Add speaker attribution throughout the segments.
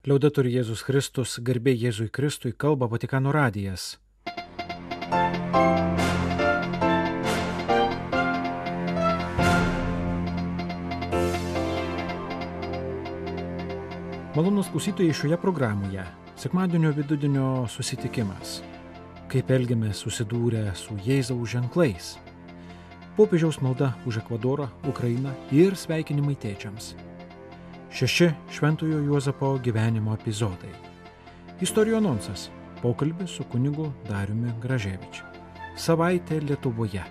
Speaker 1: Liaudatur Jėzus Kristus, garbė Jėzui Kristui, kalba Vatikano radijas. Malonus klausytojai šioje programoje - sekmadienio vidudienio susitikimas. Kaip elgiamės susidūrę su Jėzaus ženklais. Popiežiaus malda už Ekvadorą, Ukrainą ir sveikinimai tėčiams. Šeši Šventojo Juozapo gyvenimo epizodai. Istorijų anonsas - pokalbis su kunigu Dariumi Graževičiu. Savaitė Lietuvoje.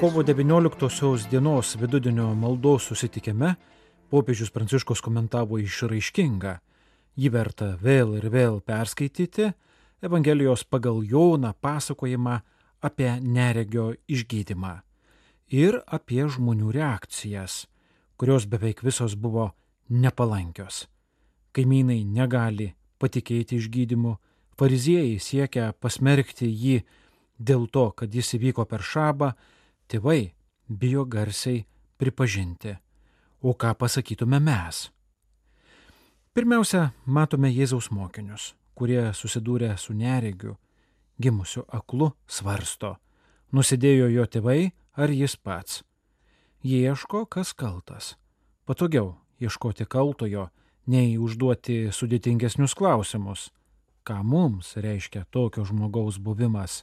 Speaker 1: Kovo 19 dienos vidudienio maldos susitikime popiežius Pranciškus komentavo išraiškingą, jį verta vėl ir vėl perskaityti Evangelijos pagal Joną pasakojimą apie neregio išgydymą ir apie žmonių reakcijas, kurios beveik visos buvo nepalankios. Kaimynai negali patikėti išgydymu, fariziejai siekia pasmerkti jį dėl to, kad jis įvyko per šabą, tėvai bijo garsiai pripažinti. O ką pasakytume mes? Pirmiausia, matome Jėzaus mokinius, kurie susidūrė su neregiu, gimusiu aklu, svarsto, nusidėjo jo tėvai ar jis pats. Jie ieško, kas kaltas. Patogiau ieškoti kaltojo, nei užduoti sudėtingesnius klausimus. Ką mums reiškia tokio žmogaus buvimas,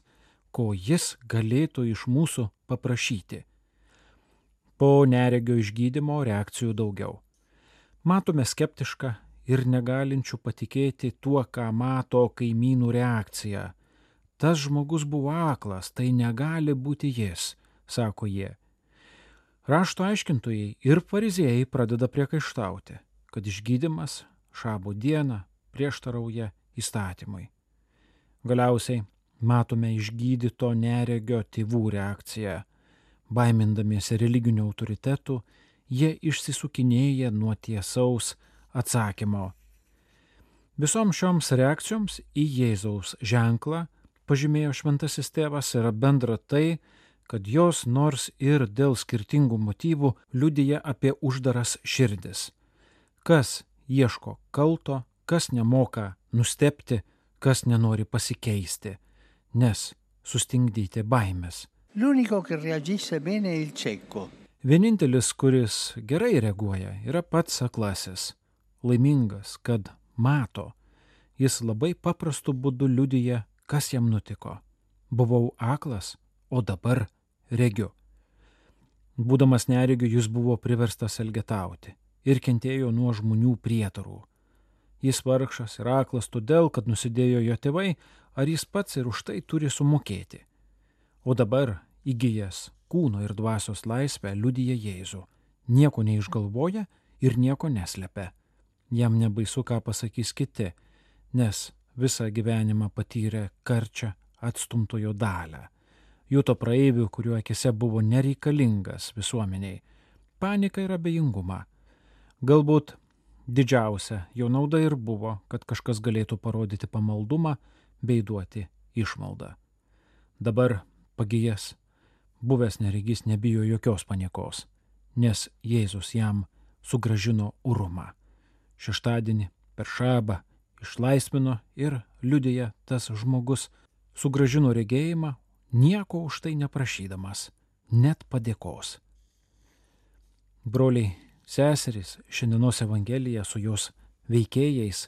Speaker 1: ko jis galėtų iš mūsų paprašyti. Po neregio išgydymo reakcijų daugiau. Matome skeptišką ir negalinčių patikėti tuo, ką mato kaimynų reakciją. Tas žmogus buvo aklas, tai negali būti jis, sako jie. Rašto aiškintojai ir fariziejai pradeda priekaištauti, kad išgydymas šabo dieną prieštarauja įstatymui. Galiausiai matome išgydyto neregio tėvų reakciją. Baimindamiesi religinių autoritetų, jie išsisukinėja nuo tiesaus atsakymo. Visoms šioms reakcijoms į Jėzaus ženklą, pažymėjo šventasis tėvas, yra bendra tai, kad jos nors ir dėl skirtingų motyvų liudyja apie uždaras širdis. Kas ieško kalto, kas nemoka nustepti, kas nenori pasikeisti, nes sustingdyti baimės. Vienintelis, kuris gerai reaguoja, yra pats aklasis, laimingas, kad mato. Jis labai paprastu būdu liudyja, kas jam nutiko. Buvau aklas, o dabar regiu. Būdamas neregiu, jis buvo priverstas elgetauti ir kentėjo nuo žmonių prietarų. Jis vargšas ir aklas todėl, kad nusidėjo jo tėvai, ar jis pats ir už tai turi sumokėti. O dabar, įgyjęs kūno ir dvasios laisvę, liudyja Jėzų, nieko neišgalvoja ir nieko neslepia. Jam nebaisu, ką pasakys kiti, nes visą gyvenimą patyrė karčią atstumtojo dalę. Juto praeivių, kuriuo akise buvo nereikalingas visuomeniai. Panika ir abejingumą. Galbūt didžiausia jo nauda ir buvo, kad kažkas galėtų parodyti pamaldumą bei duoti išmaldą. Dabar pagijęs, buvęs neregys nebijo jokios paniekos, nes Jėzus jam sugražino urumą. Šeštadienį per šabą išlaisvino ir liudėja tas žmogus, sugražino regėjimą, nieko už tai neprašydamas, net padėkos. Broliai, seserys, šiandienos Evangelija su jos veikėjais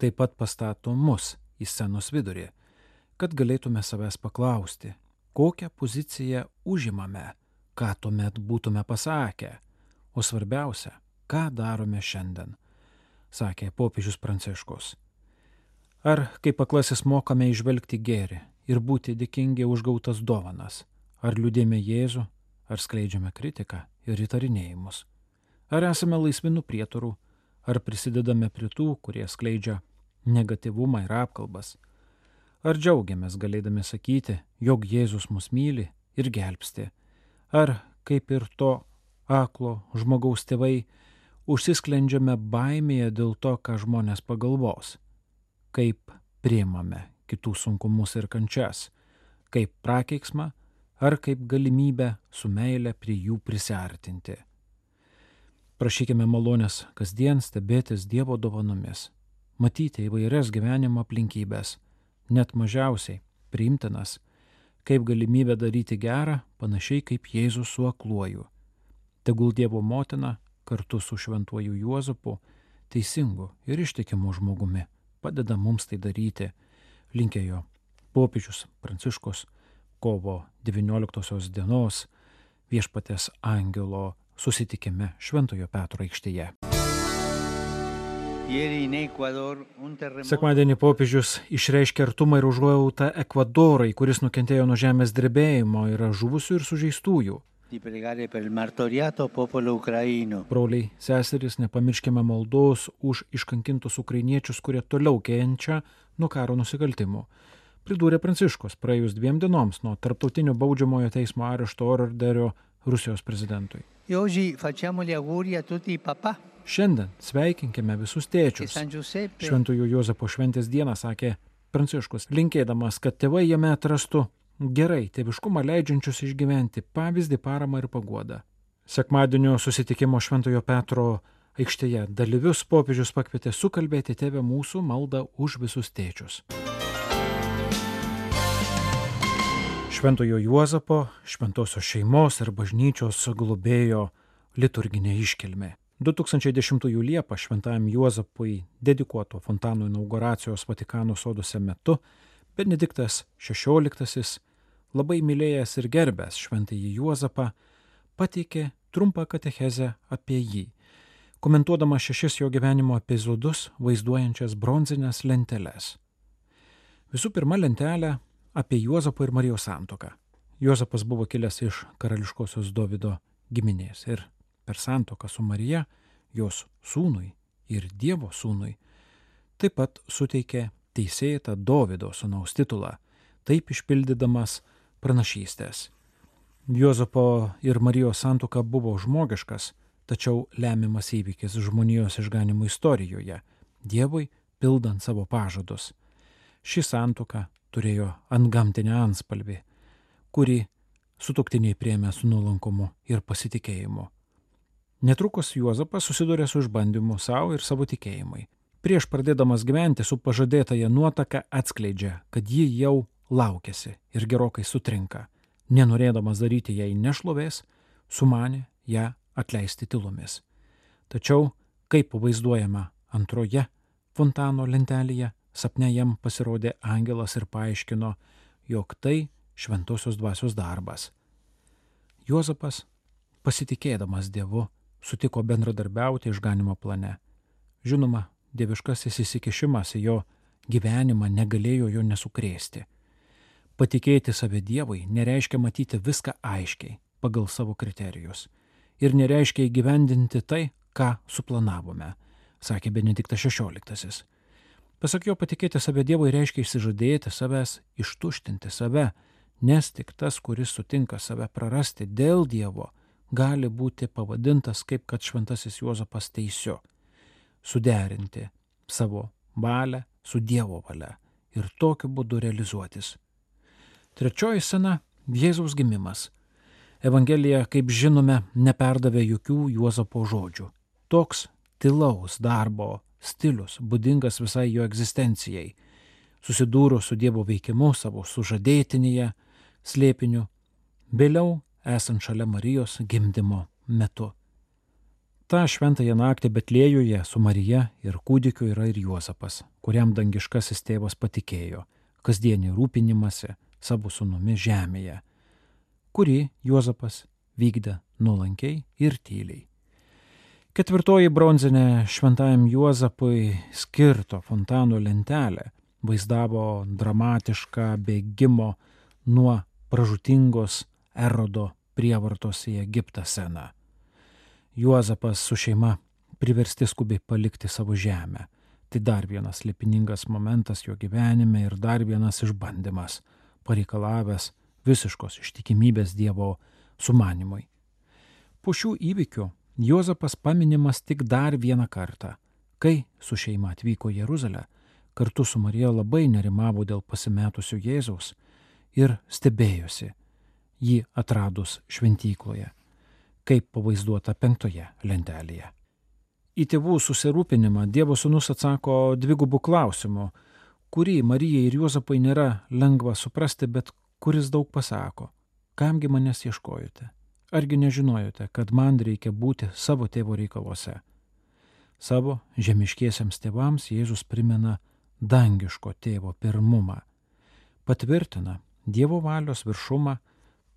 Speaker 1: taip pat pastato mus į scenos vidurį, kad galėtume savęs paklausti, kokią poziciją užimame, ką tuomet būtume pasakę, o svarbiausia, ką darome šiandien, sakė popiežius Pranciškus. Ar kaip aklasis mokame išvelgti gėrį ir būti dėkingi už gautas dovanas, ar liūdėme Jėzų, ar skleidžiame kritiką ir įtarinėjimus, ar esame laisvi nuo prietarų, ar prisidedame prie tų, kurie skleidžia negativumą ir apkalbas, ar džiaugiamės galėdami sakyti, jog Jėzus mus myli ir gelbsti, ar kaip ir to aklo žmogaus tėvai, užsisklendžiame baimėje dėl to, ką žmonės pagalvos, kaip priimame kitų sunkumus ir kančias, kaip prakeiksmą ar kaip galimybę su meile prie jų prisartinti. Prašykime malonės kasdien stebėtis Dievo dovanomis, matyti įvairias gyvenimo aplinkybės, net mažiausiai priimtinas, kaip galimybę daryti gerą, panašiai kaip Jėzus su akluoju. Tegul Dievo motina kartu su šventuoju Juozapu, teisingu ir ištikimu žmogumi, padeda mums tai daryti, linkėjo popiežius Pranciškus kovo 19 dienos viešpatės angelo susitikime Šventojo Petro aikštėje. Sekmadienį popiežius išreiškė artumą ir užuojautą Ekvadorai, kuris nukentėjo nuo žemės drebėjimo, yra žuvusių ir sužeistųjų. Broliai, seserys, nepamirškime maldos už iškankintus ukrainiečius, kurie toliau kenčia nuo karo nusikaltimų. Pridūrė Pranciškus praėjus dviem dienoms nuo tarptautinio baudžiamojo teismo arešto orderio Rusijos prezidentui. Šiandien sveikinkime visus tėčius. Šventųjų Jozapo šventės dieną sakė Pranciškus, linkėdamas, kad tėvai jame atrastų gerai tėviškumą leidžiančius išgyventi pavyzdį, paramą ir paguodą. Sekmadienio susitikimo Šventojo Petro aikštėje dalyvius popiežius pakvietė sukalbėti tėvę mūsų maldą už visus tėčius. Šventojo Juozapo, šventosios šeimos ir bažnyčios globėjo liturginė iškilmė. 2010 Liepą šventajam Juozapui dedikuoto fontano inauguracijos Vatikano soduose metu Benediktas XVI, labai mylėjęs ir gerbęs šventąjį Juozapą, pateikė trumpą katechezę apie jį, komentuodama šešis jo gyvenimo epizodus vaizduojančias bronzinės lenteles. Visų pirma lentelė apie Juozapo ir Marijos santoką. Juozapas buvo kilęs iš karališkosios Davido giminės ir per santoką su Marija, jos sūnui ir Dievo sūnui, taip pat suteikė teisėtą Davido sūnaus titulą, taip išpildydamas pranašystės. Juozapo ir Marijos santoka buvo žmogiškas, tačiau lemiamas įvykis žmonijos išganimo istorijoje, Dievui pildant savo pažadus. Ši santoka turėjo antgamtinę anspalvį, kurį sutoktiniai priemė su nuolankumu ir pasitikėjimu. Netrukus Juozapas susidurė su išbandymu savo ir savo tikėjimui. Prieš pradėdamas gyventi su pažadėtaja nuotaka atskleidžia, kad ji jau laukėsi ir gerokai sutrinka. Nenorėdamas daryti jai nešlovės, sumanė ją atleisti tylomis. Tačiau, kaip vaizduojama antroje fontano lentelėje, Sapne jam pasirodė angelas ir paaiškino, jog tai šventosios dvasios darbas. Juozapas, pasitikėdamas Dievu, sutiko bendradarbiauti išganimo plane. Žinoma, dieviškasis įsikišimas į jo gyvenimą negalėjo jo nesukrėsti. Patikėti save Dievui nereiškia matyti viską aiškiai, pagal savo kriterijus. Ir nereiškia įgyvendinti tai, ką suplanavome, sakė Benediktas XVI. Pasak jo patikėti save Dievui reiškia išsižadėti savęs, ištuštinti save, nes tik tas, kuris sutinka save prarasti dėl Dievo, gali būti pavadintas kaip kad šventasis Juozapas teisiu - suderinti savo valią su Dievo valia ir tokiu būdu realizuotis. Trečioji scena - Jėzaus gimimas. Evangelija, kaip žinome, neperdavė jokių Juozapo žodžių. Toks tilaus darbo stilius, būdingas visai jo egzistencijai. Susidūrus su Dievo veikimu savo sužadėtinėje, slėpiniu, vėliau esant šalia Marijos gimdymo metu. Ta šventąją naktį Betlėjuje su Marija ir kūdikiu yra ir Juozapas, kuriam dangiškasis tėvas patikėjo kasdienį rūpinimąsi savo sunumi žemėje, kurį Juozapas vykdė nuolankiai ir tyliai. Ketvirtoji bronzinė šventajam Juozapui skirto fontano lentelė vaizdavo dramatišką bėgimo nuo pražutingos erodo prievartos į Egiptą seną. Juozapas su šeima priversti skubiai palikti savo žemę. Tai dar vienas lipiningas momentas jo gyvenime ir dar vienas išbandymas, pareikalavęs visiškos ištikimybės Dievo sumanimui. Po šių įvykių Juozapas paminimas tik dar vieną kartą, kai su šeima atvyko Jeruzalę, kartu su Marija labai nerimavo dėl pasimetusio Jėzaus ir stebėjosi jį atradus šventykloje, kaip pavaizduota penktoje lentelėje. Į tėvų susirūpinimą Dievo sūnus atsako dvigubų klausimų, kurį Marijai ir Juozapai nėra lengva suprasti, bet kuris daug pasako. Kamgi manęs ieškojote? Argi nežinojote, kad man reikia būti savo tėvo reikaluose? Savo žemiškiesiams tėvams Jėzus primena dangiško tėvo pirmumą, patvirtina Dievo valios viršumą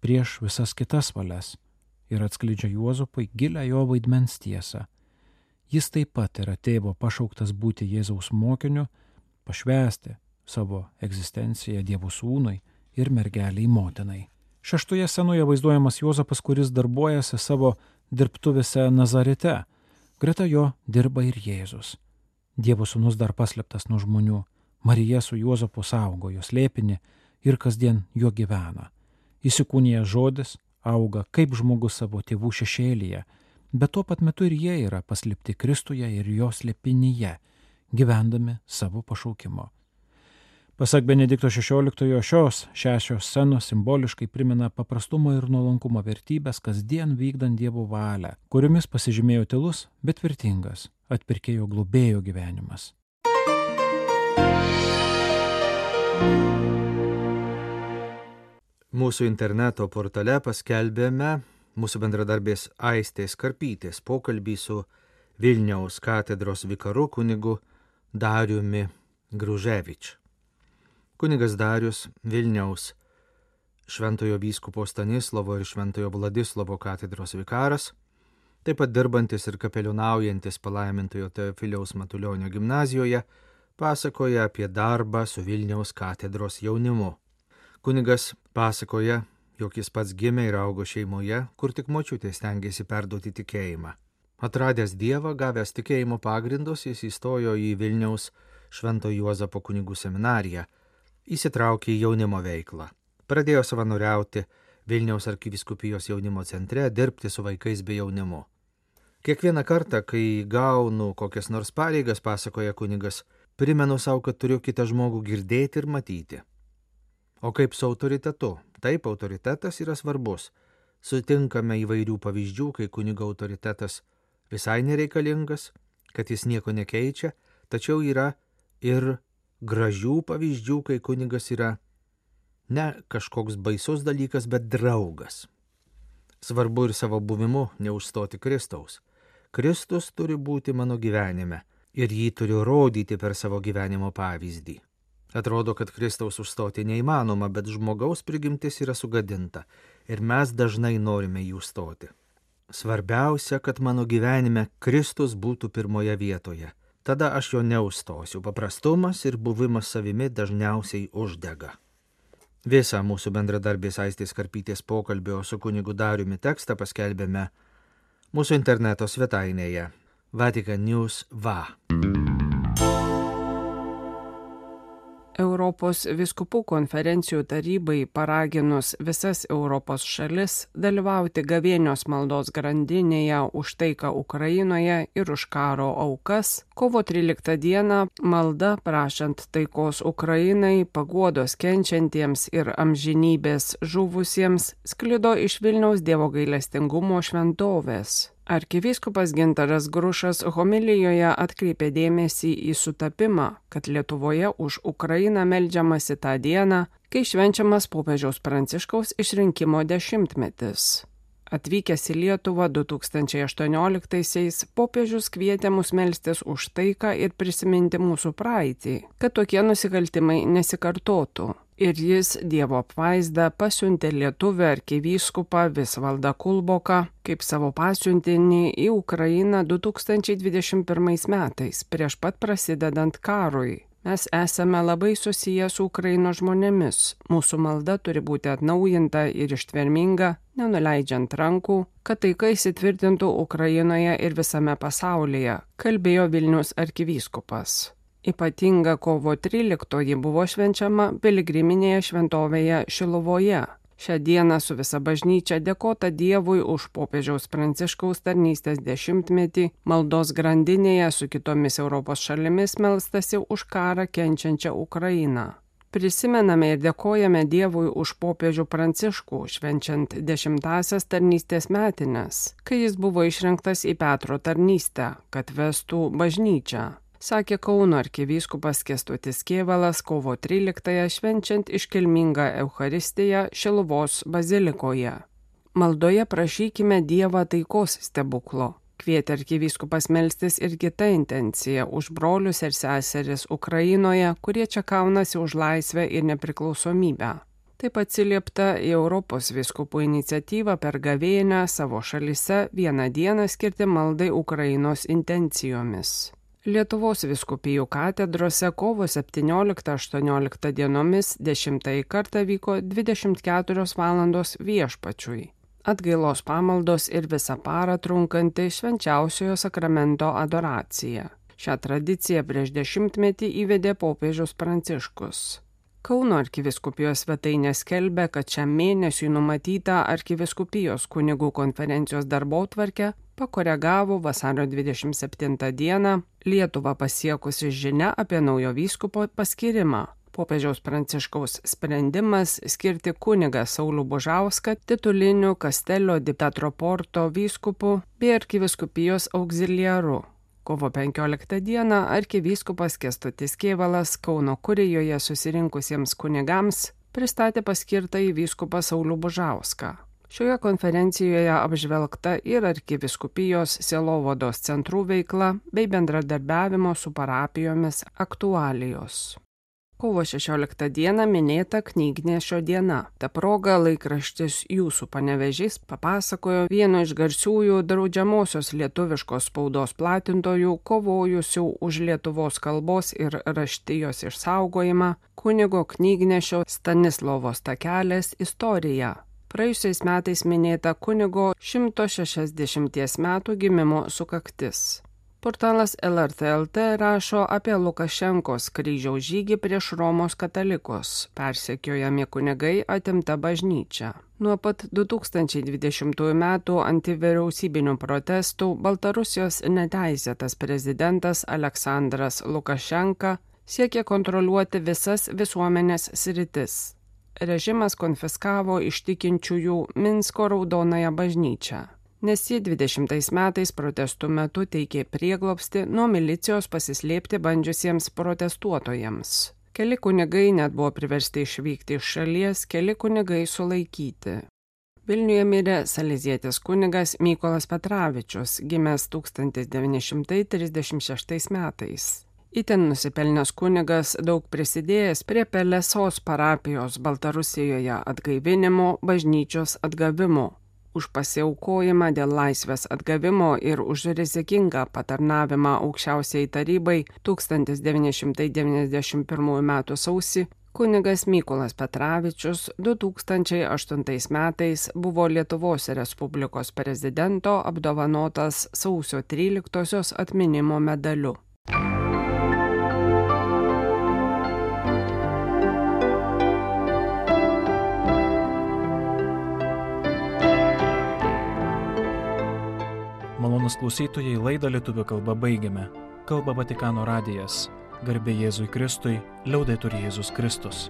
Speaker 1: prieš visas kitas valias ir atskleidžia Juozapui gilę jo vaidmens tiesą. Jis taip pat yra tėvo pašauktas būti Jėzaus mokiniu, pašvesti savo egzistenciją Dievo sūnui ir mergeliai motinai. Šeštoje scenoje vaizduojamas Juozapas, kuris darbuojasi savo dirbtuvėse Nazarete. Greta jo dirba ir Jėzus. Dievo sūnus dar paslėptas nuo žmonių. Marija su Juozapu saugo jos lėpinį ir kasdien juo gyvena. Įsikūnija žodis, auga kaip žmogus savo tėvų šešėlyje, bet tuo pat metu ir jie yra paslėpti Kristuje ir jos lėpinyje, gyvendami savo pašaukimo. Pasak Benedikto XVI šios šešios scenos simboliškai primena paprastumo ir nuolankumo vertybės kasdien vykdant Dievo valią, kuriomis pasižymėjo tylus, bet tvirtingas atpirkėjo globėjo gyvenimas.
Speaker 2: Mūsų interneto portale paskelbėme mūsų bendradarbės Aistės Karpytės pokalbį su Vilniaus katedros vikaru kunigu Dariumi Gruževič. Kunigas Darius Vilniaus Šventojo vyskupo Stanislovo ir Šventojo Vladislovo katedros vikaras, taip pat dirbantis ir kapelionaujantis palaimintojo Teofiliaus Matulionio gimnazijoje, pasakoja apie darbą su Vilniaus katedros jaunimu. Kunigas pasakoja, jog jis pats gimė ir augo šeimoje, kur tik močiutė stengiasi perduoti tikėjimą. Atradęs Dievą, gavęs tikėjimo pagrindus, jis įstojo į Vilniaus Švento Juozapo kunigų seminariją, įsitraukė į jaunimo veiklą, pradėjo savanoriauti Vilniaus arkiviskupijos jaunimo centre, dirbti su vaikais bei jaunimu. Kiekvieną kartą, kai gaunu kokias nors pareigas, pasakoja kunigas, primenu savo, kad turiu kitą žmogų girdėti ir matyti. O kaip su autoritetu? Taip, autoritetas yra svarbus. Sutinkame įvairių pavyzdžių, kai kunigo autoritetas visai nereikalingas, kad jis nieko nekeičia, tačiau yra ir gražių pavyzdžių, kai kunigas yra ne kažkoks baisus dalykas, bet draugas. Svarbu ir savo buvimu neužstoti Kristaus. Kristus turi būti mano gyvenime ir jį turiu rodyti per savo gyvenimo pavyzdį. Atrodo, kad Kristaus užstoti neįmanoma, bet žmogaus prigimtis yra sugadinta ir mes dažnai norime jų stoti. Svarbiausia, kad mano gyvenime Kristus būtų pirmoje vietoje. Tada aš jo neustosiu. Paprastumas ir buvimas savimi dažniausiai uždega. Visą mūsų bendradarbės Aistės Karpytės pokalbio su kunigu Dariumi tekstą paskelbėme mūsų interneto svetainėje Vatican News Va.
Speaker 3: Europos viskupų konferencijų tarybai paraginus visas Europos šalis dalyvauti gavėnios maldos grandinėje už taiką Ukrainoje ir už karo aukas, kovo 13 dieną malda prašant taikos Ukrainai, paguodos kenčiantiems ir amžinybės žuvusiems sklido iš Vilniaus Dievo gailestingumo šventovės. Arkivyskupas Gintaras Grušas homilijoje atkreipė dėmesį į sutapimą, kad Lietuvoje už Ukrainą melžiamasi tą dieną, kai švenčiamas popiežiaus Pranciškaus išrinkimo dešimtmetis. Atvykęs į Lietuvą 2018-aisiais popiežius kvietė mus melstis už taiką ir prisiminti mūsų praeitį, kad tokie nusikaltimai nesikartotų ir jis Dievo apvaizdą pasiuntė lietuvį arkivyskupą Visvaldą Kulboką kaip savo pasiuntinį į Ukrainą 2021 metais, prieš pat prasidedant karui. Mes esame labai susiję su Ukraino žmonėmis. Mūsų malda turi būti atnaujinta ir ištverminga, nenuleidžiant rankų, kad taika įsitvirtintų Ukrainoje ir visame pasaulyje, kalbėjo Vilnius arkivyskupas. Ypatinga kovo 13 buvo švenčiama piligriminėje šventovėje Šilovoje. Šią dieną su visa bažnyčia dėkota Dievui už popiežiaus pranciškaus tarnystės dešimtmetį, maldos grandinėje su kitomis Europos šalimis melstasi už karą kenčiančią Ukrainą. Prisimename ir dėkojame Dievui už popiežių pranciškų, švenčiant dešimtasias tarnystės metinės, kai jis buvo išrinktas į Petro tarnystę, kad vestų bažnyčią. Sakė Kauno arkivyskupas Kestutis Kievalas kovo 13-ąją švenčiant iškilmingą Eucharistiją Šiluvos bazilikoje. Maldoje prašykime Dievą taikos stebuklo Kvietė arkivyskupas melstis ir kita intencija už brolius ir seseris Ukrainoje, kurie čia kaunasi už laisvę ir nepriklausomybę. Taip atsiliepta į Europos viskupų iniciatyvą per gavėnę savo šalise vieną dieną skirti maldai Ukrainos intencijomis. Lietuvos viskupijų katedrose kovo 17-18 dienomis 10 kartą vyko 24 valandos viešpačiui atgailos pamaldos ir visą parą trunkanti švenčiausiojo sakramento adoracija. Šią tradiciją prieš dešimtmetį įvedė popiežius Pranciškus. Kauno arkiviskupijos svetainė skelbia, kad šiam mėnesiui numatytą arkiviskupijos kunigų konferencijos darbo tvarkę pakoregavo vasario 27 dieną Lietuvą pasiekusi žinia apie naujo vyskupo paskirimą popiežiaus pranciškaus sprendimas skirti kunigą Saulų Bužauską tituliniu Kastelio di Tatroporto vyskupu bei arkiviskupijos auxiliaru. Kovo 15 dieną arkivyskupas Kestutis Kievalas Kauno kurijoje susirinkusiems kunigams pristatė paskirtą į vyskupą Saulų Bužauską. Šioje konferencijoje apžvelgta ir arkiviskupijos sielovados centrų veikla bei bendradarbiavimo su parapijomis aktualijos. Kovo 16 dieną minėta knygnešio diena. Ta proga laikraštis Jūsų panevežys papasakojo vieno iš garsiųjų draudžiamosios lietuviškos spaudos platintojų, kovojusių už Lietuvos kalbos ir raštijos išsaugojimą, kunigo knygnešio Stanislovo Stakelės istoriją. Praėjusiais metais minėta kunigo 160 metų gimimo sukaktis. Portalas LRTLT rašo apie Lukašenkos kryžiaus žygį prieš Romos katalikus, persekiojami kunigai atimta bažnyčia. Nuo pat 2020 m. antivyriausybinių protestų Baltarusijos neteisėtas prezidentas Aleksandras Lukašenka siekia kontroliuoti visas visuomenės sritis. Režimas konfiskavo iš tikinčiųjų Minsko raudonąją bažnyčią nes ji 20 metais protestų metu teikė prieglopsti nuo milicijos pasislėpti bandžiusiems protestuotojams. Keli kunigai net buvo priversti išvykti iš šalies, keli kunigai sulaikyti. Vilniuje mirė salėzietis kunigas Mykolas Petravičius, gimęs 1936 metais. Įten nusipelnęs kunigas daug prisidėjęs prie Pelesos parapijos Baltarusijoje atgaivinimo, bažnyčios atgavimo, už pasiaukojimą dėl laisvės atgavimo ir už rizikingą patarnavimą aukščiausiai tarybai 1991 m. sausį kunigas Mykolas Petravičius 2008 metais buvo Lietuvos Respublikos prezidento apdovanotas sausio 13 atminimo medaliu.
Speaker 1: Malonus klausytojai laidą lietuvių kalbą baigiame. Kalba Vatikano radijas. Garbė Jėzui Kristui, liaudai turi Jėzus Kristus.